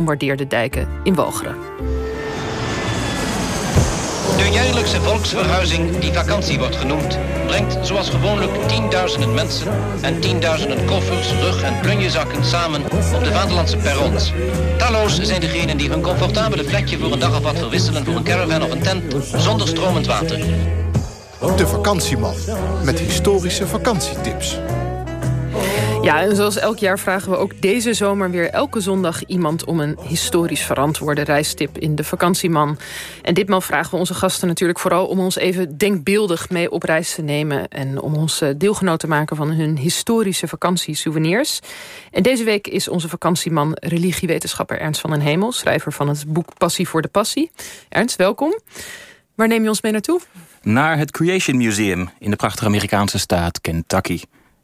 onwaardeerde dijken in Walcheren. De jaarlijkse volksverhuizing, die vakantie wordt genoemd, brengt zoals gewoonlijk tienduizenden mensen en tienduizenden koffers, rug- en plunjezakken samen op de vaderlandse perrons. Talloos zijn degenen die hun comfortabele plekje voor een dag of wat verwisselen voor een caravan of een tent zonder stromend water. De vakantieman met historische vakantietips. Ja, en zoals elk jaar vragen we ook deze zomer weer elke zondag iemand om een historisch verantwoorde reistip in de vakantieman. En ditmaal vragen we onze gasten natuurlijk vooral om ons even denkbeeldig mee op reis te nemen en om ons eh, deelgenoot te maken van hun historische vakantiesouvenirs. En deze week is onze vakantieman religiewetenschapper Ernst van den Hemel, schrijver van het boek Passie voor de Passie. Ernst, welkom. Waar neem je ons mee naartoe? Naar het Creation Museum in de prachtige Amerikaanse staat Kentucky.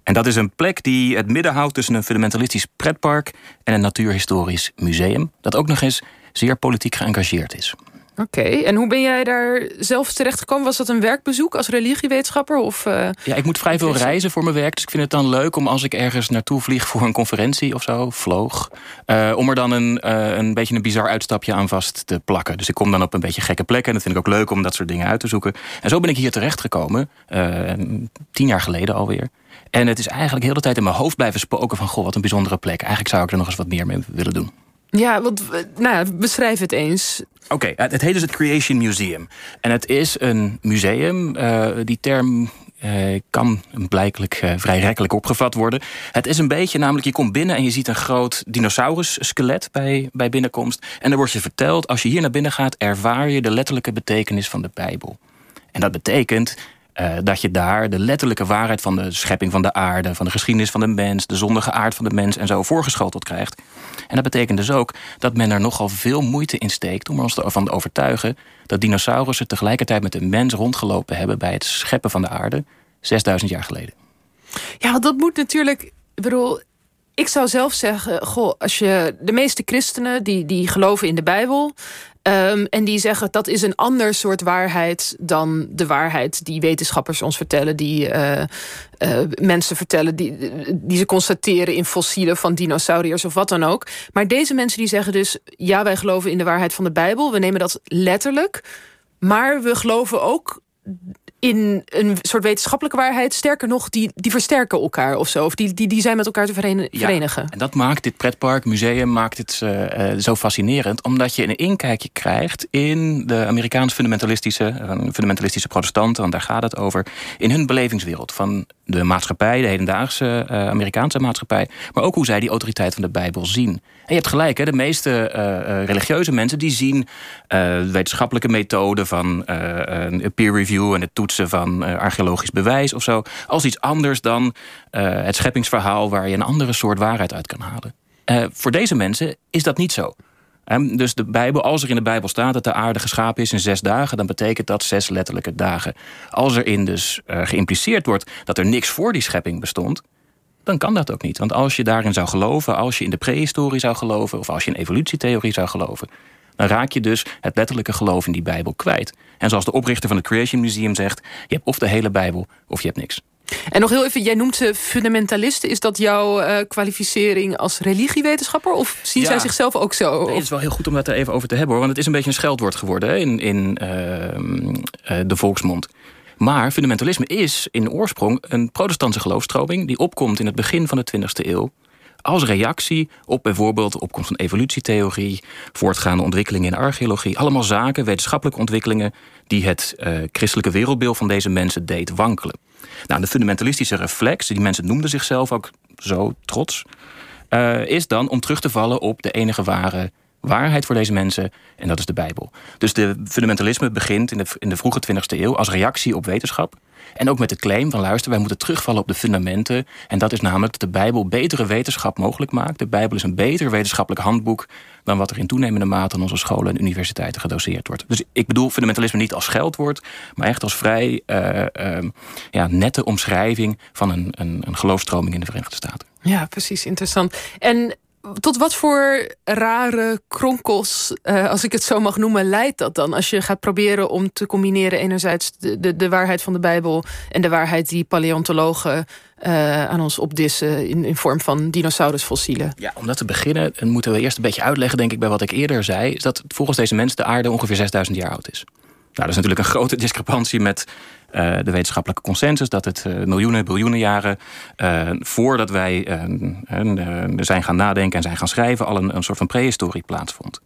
En dat is een plek die het midden houdt tussen een fundamentalistisch pretpark en een natuurhistorisch museum, dat ook nog eens zeer politiek geëngageerd is. Oké, en hoe ben jij daar zelf terecht gekomen? Was dat een werkbezoek als religiewetenschapper? Of, uh... Ja, ik moet vrij veel reizen voor mijn werk. Dus ik vind het dan leuk om als ik ergens naartoe vlieg voor een conferentie of zo, vloog. Uh, om er dan een, uh, een beetje een bizar uitstapje aan vast te plakken. Dus ik kom dan op een beetje gekke plekken. En dat vind ik ook leuk om dat soort dingen uit te zoeken. En zo ben ik hier terecht gekomen. tien jaar geleden alweer. En het is eigenlijk heel de tijd in mijn hoofd blijven spoken van... goh, wat een bijzondere plek. Eigenlijk zou ik er nog eens wat meer mee willen doen. Ja, want nou ja, beschrijf het eens. Oké, het heet dus het Creation Museum. En het is een museum. Uh, die term uh, kan blijkelijk vrij rekkelijk opgevat worden. Het is een beetje, namelijk je komt binnen en je ziet een groot dinosaurus-skelet bij, bij binnenkomst. En dan wordt je verteld, als je hier naar binnen gaat... ervaar je de letterlijke betekenis van de Bijbel. En dat betekent uh, dat je daar de letterlijke waarheid van de schepping van de aarde, van de geschiedenis van de mens, de zondige aard van de mens en zo voorgeschoteld krijgt. En dat betekent dus ook dat men er nogal veel moeite in steekt om ons ervan te overtuigen dat dinosaurussen tegelijkertijd met de mens rondgelopen hebben bij het scheppen van de aarde 6000 jaar geleden. Ja, dat moet natuurlijk. Ik bedoel, ik zou zelf zeggen, goh, als je de meeste christenen die, die geloven in de Bijbel. Um, en die zeggen dat is een ander soort waarheid dan de waarheid die wetenschappers ons vertellen, die uh, uh, mensen vertellen, die, die ze constateren in fossielen van dinosauriërs of wat dan ook. Maar deze mensen die zeggen dus, ja, wij geloven in de waarheid van de Bijbel, we nemen dat letterlijk. Maar we geloven ook in een soort wetenschappelijke waarheid. Sterker nog, die, die versterken elkaar of zo. Of die, die, die zijn met elkaar te verenigen. Ja, en dat maakt dit pretpark, museum, maakt het uh, zo fascinerend. Omdat je een inkijkje krijgt in de Amerikaans fundamentalistische, uh, fundamentalistische protestanten. Want daar gaat het over. In hun belevingswereld van de maatschappij, de hedendaagse Amerikaanse maatschappij. Maar ook hoe zij die autoriteit van de Bijbel zien. Je hebt gelijk, hè, de meeste religieuze mensen die zien wetenschappelijke methoden van peer review en het toetsen van archeologisch bewijs of zo. Als iets anders dan het scheppingsverhaal waar je een andere soort waarheid uit kan halen. Voor deze mensen is dat niet zo. Dus de Bijbel, als er in de Bijbel staat dat de aarde geschapen is in zes dagen, dan betekent dat zes letterlijke dagen. Als erin dus geïmpliceerd wordt dat er niks voor die schepping bestond, dan kan dat ook niet. Want als je daarin zou geloven, als je in de prehistorie zou geloven, of als je in evolutietheorie zou geloven, dan raak je dus het letterlijke geloof in die Bijbel kwijt. En zoals de oprichter van het Creation Museum zegt, je hebt of de hele Bijbel of je hebt niks. En nog heel even, jij noemt ze fundamentalisten. Is dat jouw uh, kwalificering als religiewetenschapper? Of zien ja. zij zichzelf ook zo? Nee, het is wel heel goed om dat er even over te hebben. Hoor, want het is een beetje een scheldwoord geworden hè, in, in uh, uh, de volksmond. Maar fundamentalisme is in oorsprong een protestantse geloofstroming... die opkomt in het begin van de 20e eeuw als reactie op bijvoorbeeld de opkomst van evolutietheorie... voortgaande ontwikkelingen in archeologie. Allemaal zaken, wetenschappelijke ontwikkelingen... die het uh, christelijke wereldbeeld van deze mensen deed wankelen. Nou, de fundamentalistische reflex, die mensen noemden zichzelf ook zo trots... Uh, is dan om terug te vallen op de enige ware waarheid voor deze mensen. En dat is de Bijbel. Dus de fundamentalisme begint in de, in de vroege 20e eeuw als reactie op wetenschap. En ook met de claim van luister, wij moeten terugvallen op de fundamenten. En dat is namelijk dat de Bijbel betere wetenschap mogelijk maakt. De Bijbel is een beter wetenschappelijk handboek dan wat er in toenemende mate aan onze scholen en universiteiten gedoseerd wordt. Dus ik bedoel fundamentalisme niet als scheldwoord, maar echt als vrij uh, uh, ja, nette omschrijving van een, een, een geloofstroming in de Verenigde Staten. Ja, precies, interessant. En tot wat voor rare kronkels, uh, als ik het zo mag noemen, leidt dat dan? Als je gaat proberen om te combineren enerzijds de, de, de waarheid van de Bijbel en de waarheid die paleontologen uh, aan ons opdissen in, in vorm van dinosaurusfossielen. Ja, om dat te beginnen moeten we eerst een beetje uitleggen, denk ik, bij wat ik eerder zei, is dat volgens deze mensen de aarde ongeveer 6000 jaar oud is. Nou, dat is natuurlijk een grote discrepantie met de wetenschappelijke consensus dat het uh, miljoenen, biljoenen jaren uh, voordat wij zijn gaan nadenken en zijn gaan schrijven, al een, een soort van prehistorie plaatsvond.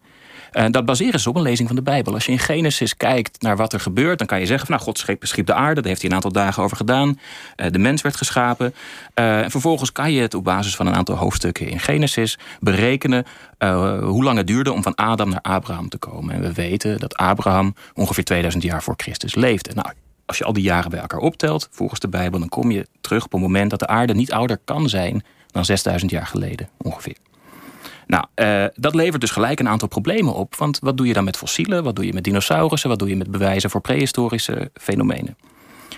Dat baseren ze op een lezing van de Bijbel. Als je in Genesis kijkt naar wat er gebeurt, dan kan je zeggen: van, nou, God schiep, schiep de aarde, daar heeft hij een aantal dagen over gedaan. de mens werd geschapen. en vervolgens kan je het op basis van een aantal hoofdstukken in Genesis berekenen hoe lang het duurde om van Adam naar Abraham te komen. En we weten dat Abraham ongeveer 2000 jaar voor Christus leefde. Nou, als je al die jaren bij elkaar optelt, volgens de Bijbel, dan kom je terug op een moment dat de aarde niet ouder kan zijn dan 6000 jaar geleden ongeveer. Nou, uh, dat levert dus gelijk een aantal problemen op. Want wat doe je dan met fossielen? Wat doe je met dinosaurussen? Wat doe je met bewijzen voor prehistorische fenomenen?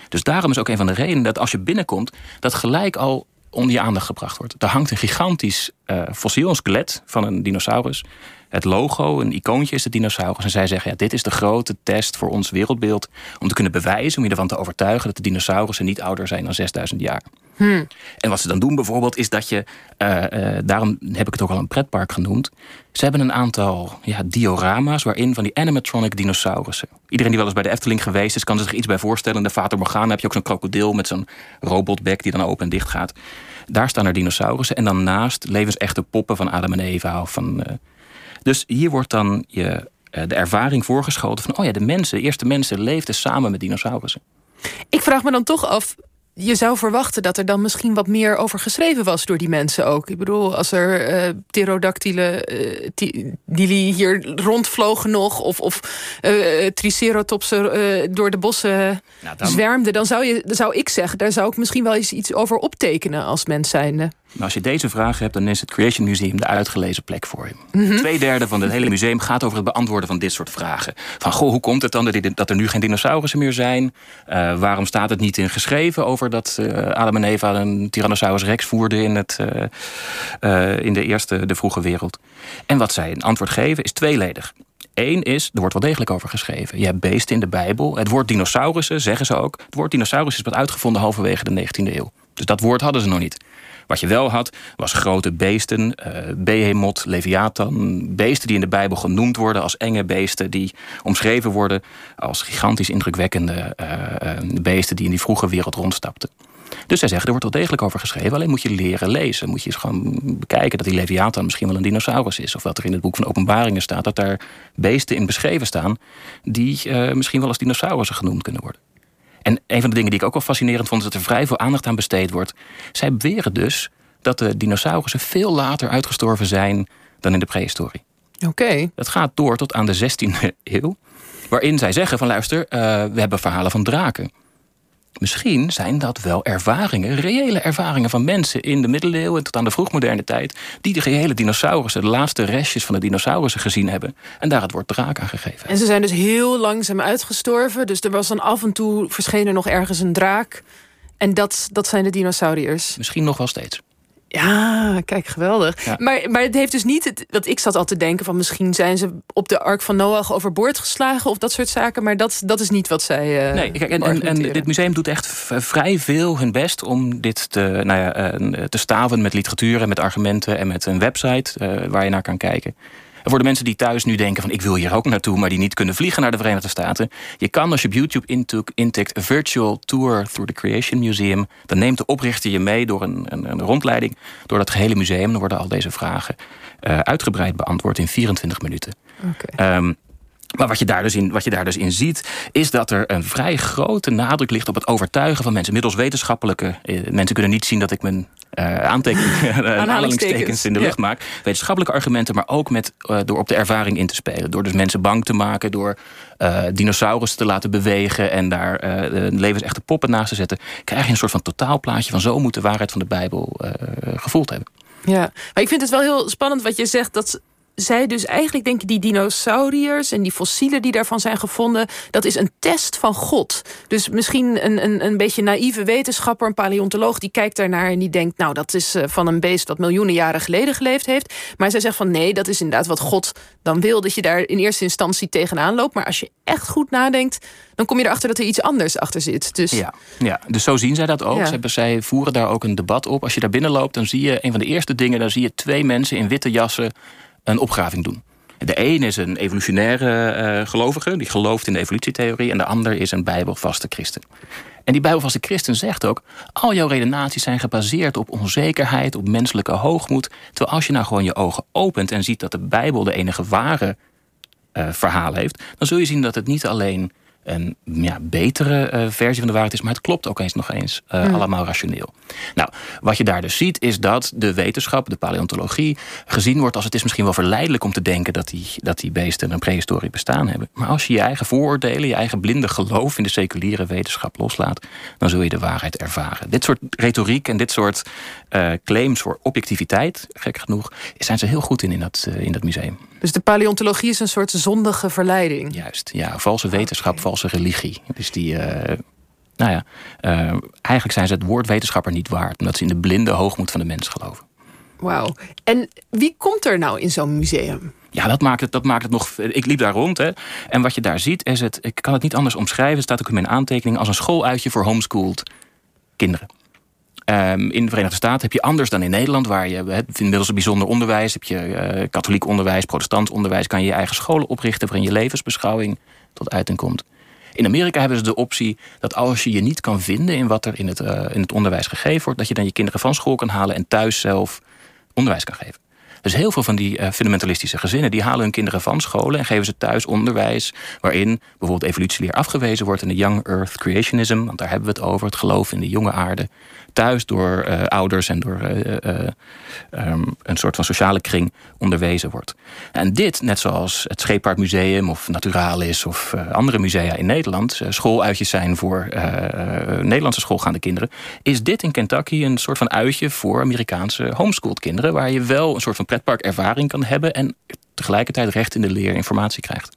Dus daarom is ook een van de redenen dat als je binnenkomt, dat gelijk al onder je aandacht gebracht wordt. Er hangt een gigantisch uh, fossiel, een skelet van een dinosaurus het logo, een icoontje is de dinosaurus. En zij zeggen, ja, dit is de grote test voor ons wereldbeeld... om te kunnen bewijzen, om je ervan te overtuigen... dat de dinosaurussen niet ouder zijn dan 6000 jaar. Hmm. En wat ze dan doen bijvoorbeeld, is dat je... Uh, uh, daarom heb ik het ook al een pretpark genoemd... ze hebben een aantal ja, diorama's... waarin van die animatronic dinosaurussen. Iedereen die wel eens bij de Efteling geweest is... kan zich iets bij voorstellen. In de Vater Morgana heb je ook zo'n krokodil... met zo'n robotbek die dan open en dicht gaat. Daar staan er dinosaurussen. En dan naast levensechte poppen van Adam en Eva... of van uh, dus hier wordt dan je, eh, de ervaring voorgeschoten van... oh ja, de mensen, de eerste mensen leefden samen met dinosaurussen. Ik vraag me dan toch af, je zou verwachten dat er dan misschien wat meer over geschreven was door die mensen ook. Ik bedoel, als er uh, pterodactylen uh, die hier rondvlogen nog... of, of uh, triceratopsen door de bossen nou, dan... zwermden... Dan zou, je, zou ik zeggen, daar zou ik misschien wel eens iets over optekenen als mens zijnde. Maar als je deze vraag hebt, dan is het Creation Museum de uitgelezen plek voor je. Mm Twee derde van het hele museum gaat over het beantwoorden van dit soort vragen. Van, goh, hoe komt het dan dat er nu geen dinosaurussen meer zijn? Uh, waarom staat het niet in geschreven over dat uh, Adam en Eva een Tyrannosaurus rex voerden in, het, uh, in de eerste, de vroege wereld? En wat zij een antwoord geven is tweeledig. Eén is, er wordt wel degelijk over geschreven. Je hebt beesten in de Bijbel. Het woord dinosaurussen, zeggen ze ook. Het woord dinosaurus is wat uitgevonden halverwege de 19e eeuw. Dus dat woord hadden ze nog niet. Wat je wel had, was grote beesten, uh, behemoth, leviathan. Beesten die in de Bijbel genoemd worden als enge beesten... die omschreven worden als gigantisch indrukwekkende uh, beesten... die in die vroege wereld rondstapten. Dus zij zeggen, er wordt wel degelijk over geschreven. Alleen moet je leren lezen. Moet je eens gewoon bekijken dat die Leviathan misschien wel een dinosaurus is. Of wat er in het boek van openbaringen staat. Dat daar beesten in beschreven staan. Die misschien wel als dinosaurussen genoemd kunnen worden. En een van de dingen die ik ook wel fascinerend vond... is dat er vrij veel aandacht aan besteed wordt. Zij beweren dus dat de dinosaurussen veel later uitgestorven zijn... dan in de prehistorie. Oké. Dat gaat door tot aan de 16e eeuw. Waarin zij zeggen van luister, uh, we hebben verhalen van draken. Misschien zijn dat wel ervaringen, reële ervaringen van mensen in de middeleeuwen tot aan de vroegmoderne tijd, die de gehele dinosaurussen, de laatste restjes van de dinosaurussen gezien hebben en daar het woord draak aan gegeven. En ze zijn dus heel langzaam uitgestorven, dus er was dan af en toe verscheen er nog ergens een draak. En dat, dat zijn de dinosauriërs. Misschien nog wel steeds. Ja, kijk, geweldig. Maar, maar het heeft dus niet... Het, dat ik zat al te denken van misschien zijn ze op de Ark van Noach overboord geslagen... of dat soort zaken, maar dat, dat is niet wat zij uh, Nee, kijk, en, en, en, dit museum doet echt vrij veel hun best... om dit te, nou ja, eh, te staven met literatuur en met argumenten... en met een website uh, waar je naar kan kijken. En voor de mensen die thuis nu denken van ik wil hier ook naartoe... maar die niet kunnen vliegen naar de Verenigde Staten... je kan als je op YouTube intikt Virtual Tour Through the Creation Museum... dan neemt de oprichter je mee door een, een, een rondleiding... door dat gehele museum. Dan worden al deze vragen uh, uitgebreid beantwoord in 24 minuten. Okay. Um, maar wat je, daar dus in, wat je daar dus in ziet, is dat er een vrij grote nadruk ligt op het overtuigen van mensen. Middels wetenschappelijke. Eh, mensen kunnen niet zien dat ik mijn uh, aantekeningen, aanhalingstekens in de lucht maak. Wetenschappelijke argumenten, maar ook met, uh, door op de ervaring in te spelen. Door dus mensen bang te maken, door uh, dinosaurus te laten bewegen en daar levensechte poppen naast te zetten. Krijg je een soort van totaalplaatje van zo moet de waarheid van de Bijbel gevoeld hebben. Ja, maar ik vind het wel heel spannend wat je zegt dat zij dus eigenlijk denken die dinosauriërs en die fossielen die daarvan zijn gevonden, dat is een test van God. Dus misschien een, een, een beetje naïeve wetenschapper, een paleontoloog, die kijkt daarnaar en die denkt, nou, dat is eh, van een beest dat miljoenen jaren geleden geleefd heeft. Maar zij zegt van nee, dat is inderdaad wat God dan wil, dat je daar in eerste instantie tegenaan loopt. Maar als je echt goed nadenkt, dan kom je erachter dat er iets anders achter zit. Dus... Ja, ja, dus zo zien zij dat ook. Ja. Zij voeren daar ook een debat op. Als je daar binnen loopt, dan zie je een van de eerste dingen, dan zie je twee mensen in witte jassen een opgraving doen. De een is een evolutionaire uh, gelovige, die gelooft in de evolutietheorie... en de ander is een bijbelvaste christen. En die bijbelvaste christen zegt ook... al jouw redenaties zijn gebaseerd op onzekerheid, op menselijke hoogmoed... terwijl als je nou gewoon je ogen opent en ziet dat de bijbel de enige ware uh, verhaal heeft... dan zul je zien dat het niet alleen een ja, betere uh, versie van de waarheid is. Maar het klopt ook eens nog eens uh, mm. allemaal rationeel. Nou, wat je daar dus ziet is dat de wetenschap, de paleontologie... gezien wordt als het is misschien wel verleidelijk om te denken... dat die, dat die beesten een prehistorie bestaan hebben. Maar als je je eigen vooroordelen, je eigen blinde geloof... in de seculiere wetenschap loslaat, dan zul je de waarheid ervaren. Dit soort retoriek en dit soort uh, claims voor objectiviteit, gek genoeg... zijn ze heel goed in in dat, in dat museum. Dus de paleontologie is een soort zondige verleiding? Juist, ja. Valse wetenschap, okay valse religie. Dus die, uh, nou ja, uh, eigenlijk zijn ze het woord wetenschapper niet waard. Omdat ze in de blinde hoogmoed van de mens geloven. Wauw. En wie komt er nou in zo'n museum? Ja, dat maakt, het, dat maakt het nog... Ik liep daar rond, hè. En wat je daar ziet, is het... Ik kan het niet anders omschrijven. Het staat ook in mijn aantekening... als een schooluitje voor homeschooled kinderen. Um, in de Verenigde Staten heb je anders dan in Nederland... waar je het, inmiddels een bijzonder onderwijs... heb je uh, katholiek onderwijs, protestant onderwijs... kan je je eigen scholen oprichten... waarin je levensbeschouwing tot uiting komt. In Amerika hebben ze de optie dat als je je niet kan vinden in wat er in het, uh, in het onderwijs gegeven wordt, dat je dan je kinderen van school kan halen en thuis zelf onderwijs kan geven. Dus heel veel van die uh, fundamentalistische gezinnen... die halen hun kinderen van scholen en geven ze thuis onderwijs... waarin bijvoorbeeld evolutieleer afgewezen wordt... in de Young Earth Creationism, want daar hebben we het over... het geloof in de jonge aarde thuis door uh, ouders en door uh, um, een soort van sociale kring onderwezen wordt. En dit, net zoals het Scheepvaartmuseum of Naturalis of andere musea in Nederland, schooluitjes zijn voor Nederlandse schoolgaande kinderen, is dit in Kentucky een soort van uitje voor Amerikaanse homeschooled kinderen, waar je wel een soort van pretparkervaring kan hebben en tegelijkertijd recht in de leer informatie krijgt.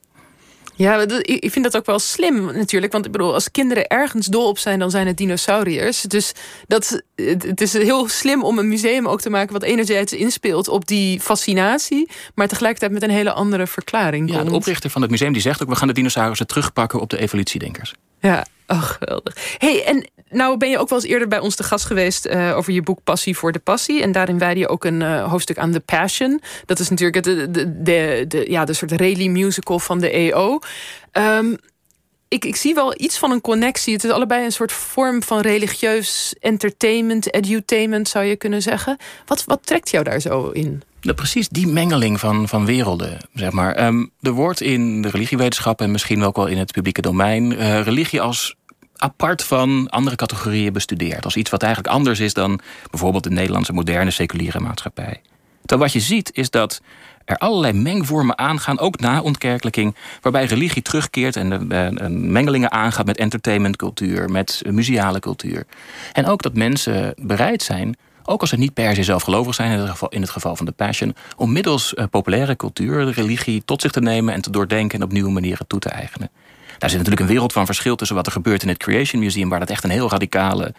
Ja, ik vind dat ook wel slim natuurlijk. Want ik bedoel, als kinderen ergens dol op zijn, dan zijn het dinosauriërs. Dus dat, het is heel slim om een museum ook te maken... wat enerzijds inspeelt op die fascinatie... maar tegelijkertijd met een hele andere verklaring Ja, de oprichter van het museum die zegt ook... we gaan de dinosaurussen terugpakken op de evolutiedenkers. Ja, ach, geweldig. hey, en nou ben je ook wel eens eerder bij ons te gast geweest... Uh, over je boek Passie voor de Passie. En daarin wijde je ook een uh, hoofdstuk aan The Passion. Dat is natuurlijk de, de, de, de, ja, de soort rally musical van de EO. Ehm, ik, ik zie wel iets van een connectie. Het is allebei een soort vorm van religieus entertainment, edutainment zou je kunnen zeggen. Wat, wat trekt jou daar zo in? Precies die mengeling van, van werelden, zeg maar. Um, er wordt in de religiewetenschap en misschien ook wel in het publieke domein... Uh, religie als apart van andere categorieën bestudeerd. Als iets wat eigenlijk anders is dan bijvoorbeeld de Nederlandse moderne seculiere maatschappij. Terwijl wat je ziet is dat er allerlei mengvormen aangaan, ook na ontkerkelijking, waarbij religie terugkeert en, en mengelingen aangaat met entertainmentcultuur, met museale cultuur. En ook dat mensen bereid zijn ook als ze niet per se zelf gelovig zijn, in het geval, in het geval van de Passion, om middels uh, populaire cultuur, religie, tot zich te nemen en te doordenken en op nieuwe manieren toe te eigenen. Daar zit natuurlijk een wereld van verschil tussen wat er gebeurt in het Creation Museum, waar dat echt een heel radicale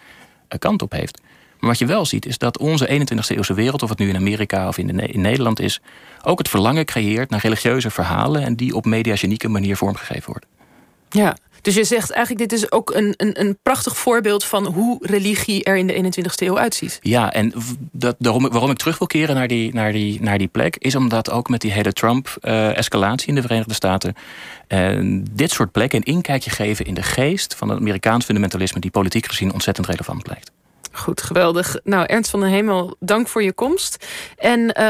kant op heeft. Maar wat je wel ziet is dat onze 21e eeuwse wereld, of het nu in Amerika of in, de, in Nederland is, ook het verlangen creëert naar religieuze verhalen en die op mediagenieke manier vormgegeven worden. Ja, dus je zegt eigenlijk, dit is ook een, een, een prachtig voorbeeld van hoe religie er in de 21ste eeuw uitziet. Ja, en dat, daarom, waarom ik terug wil keren naar die, naar, die, naar die plek, is omdat ook met die hele Trump-escalatie uh, in de Verenigde Staten, uh, dit soort plekken een inkijkje geven in de geest van het Amerikaans fundamentalisme, die politiek gezien ontzettend relevant blijkt. Goed, geweldig. Nou, Ernst van den Hemel, dank voor je komst. En uh,